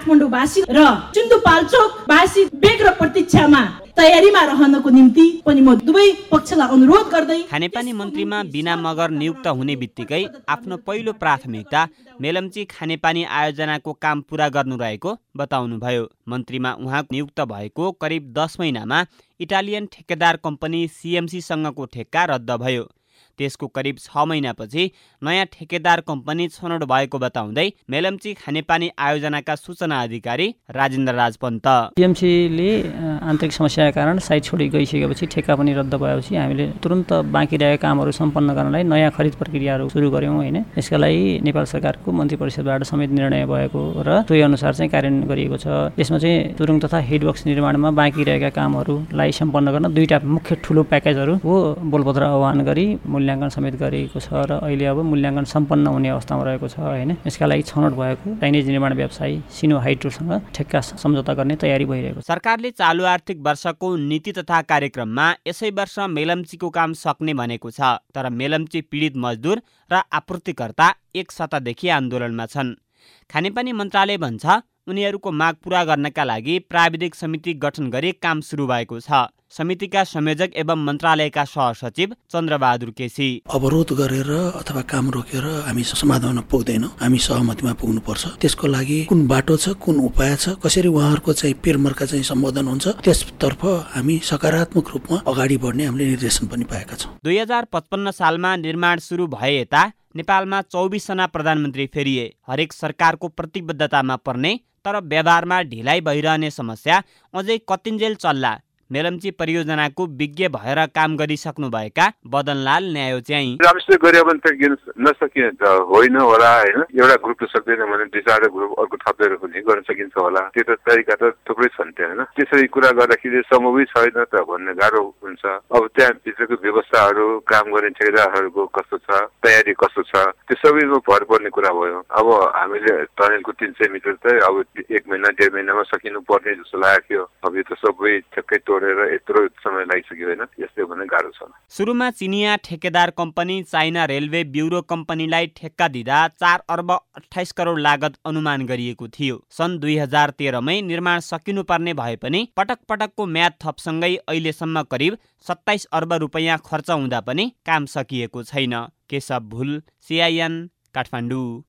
काठमाडौँवासी र सिन्धुपाल्चोकवासी बेग र प्रतीक्षामा तयारीमा रहनको निम्ति पनि म दुवै पक्षलाई अनुरोध गर्दै खानेपानी मन्त्रीमा बिना मगर नियुक्त हुने बित्तिकै आफ्नो पहिलो प्राथमिकता मेलम्ची खानेपानी आयोजनाको काम पुरा गर्नु रहेको बताउनुभयो। मन्त्रीमा उहाँ नियुक्त भएको करिब दस महिनामा इटालियन ठेकेदार कम्पनी सिएमसीसँगको ठेक्का रद्द भयो। त्यसको करिब छ महिनापछि नयाँ ठेकेदार कम्पनी छनौट भएको बताउँदै मेलम्ची खानेपानी आयोजनाका सूचना अधिकारी राजेन्द्र राज पन्त। टिएमसीले आन्तरिक समस्याका कारण साइट छोडी गइसकेपछि ठेक्का पनि रद्द भएपछि हामीले तुरन्त बाँकी रहेका कामहरू सम्पन्न गर्नलाई नयाँ खरिद प्रक्रियाहरू सुरु गऱ्यौँ होइन? यसका लागि नेपाल सरकारको मन्त्री परिषदबाट समेत निर्णय भएको र त्यही अनुसार चाहिँ कार्यान्वयन गरिएको छ। यसमा चाहिँ तुरुङ तथा हेडवर्क्स निर्माणमा बाँकी रहेका कामहरूलाई सम्पन्न गर्न दुईवटा मुख्य ठुलो प्याकेजहरू हो बोलपत्र आह्वान गरी मूल्य मूल्याङ्कन समेत गरिएको छ र अहिले अब मूल्याङ्कन सम्पन्न हुने अवस्थामा रहेको छ होइन? यसका लागि छनौट भएको चाइनिज निर्माण व्यवसायी सिनो हाइड्रोसँग ठेक्का सम्झौता गर्ने तयारी भइरहेको छ। सरकारले चालु आर्थिक वर्षको नीति तथा कार्यक्रममा यसै वर्ष मेलम्चीको काम सक्ने भनेको छ तर मेलम्ची पीडित मजदुर र आपूर्तिकर्ता एक सतादेखि आन्दोलनमा छन्। खानेपानी मन्त्रालय भन्छ उनीहरूको माग पुरा गर्नका लागि प्राविधिक समिति गठन गरी काम सुरु भएको छ। समितिका संयोजक एवं मन्त्रालयका सहसचिव चन्द्रबहादुर केसी। अवरोध गरेर अथवा काम रोकेर हामी समाधानमा पुग्दैनौँ हामी सहमतिमा पुग्नुपर्छ। त्यसको लागि कुन बाटो छ कुन उपाय छ कसरी उहाँहरूको चाहिँ पेरमर्का चाहिँ सम्बोधन हुन्छ त्यसतर्फ हामी सकारात्मक रूपमा अगाडि बढ्ने हामीले निर्देशन पनि पाएका छौँ। दुई हजार पचपन्न सालमा निर्माण सुरु भए यता नेपालमा चौबिसजना प्रधानमन्त्री फेरिए। हरेक सरकारको प्रतिबद्धतामा पर्ने तर व्यवहारमा ढिलाइ भइरहने समस्या अझै कतिन्जेल चल्ला। मेलम्ची परियोजनाको विज्ञ भएर काम गरिसक्नुभएका बदनलाल न्यायो चाहिँ राम्रोसित गऱ्यो भने त नसकिने त होइन होला होइन? एउटा ग्रुपले सक्दैन भने दुई चारवटा ग्रुप अर्को थपेर पनि गर्न सकिन्छ होला। त्यो त तरिका त थुप्रै छन् त्यहाँ होइन? त्यसरी कुरा गर्दाखेरि सम्भवै छैन त भन्ने गाह्रो हुन्छ। अब त्यहाँ भित्रको व्यवस्थाहरू काम गर्ने ठेकेदारहरूको कस्तो छ? तयारी कस्तो छ? त्यो सबैमा भर पर्ने कुरा भयो। अब हामीले टनेलको तिन सय मिटर चाहिँ अब एक महिना डेढ महिनामा सकिनु पर्ने जस्तो लागेको अब यो त सबै ठ्याक्कै छोडेर यत्रो समय लागिसक्यो होइन। यस्तै भने गाह्रो छ। सुरुमा चिनिया ठेकेदार कम्पनी चाइना रेलवे ब्युरो कम्पनीलाई ठेक्का दिँदा चार अर्ब अठाइस करोड लागत अनुमान गरिएको थियो। सन् दुई हजार तेह्रमै निर्माण सकिनुपर्ने भए पनि पटक पटकको म्याद थपसँगै अहिलेसम्म करिब सत्ताइस अर्ब रुपियाँ खर्च हुँदा पनि काम सकिएको छैन। केशव भुल सिआइएन काठमाडौँ।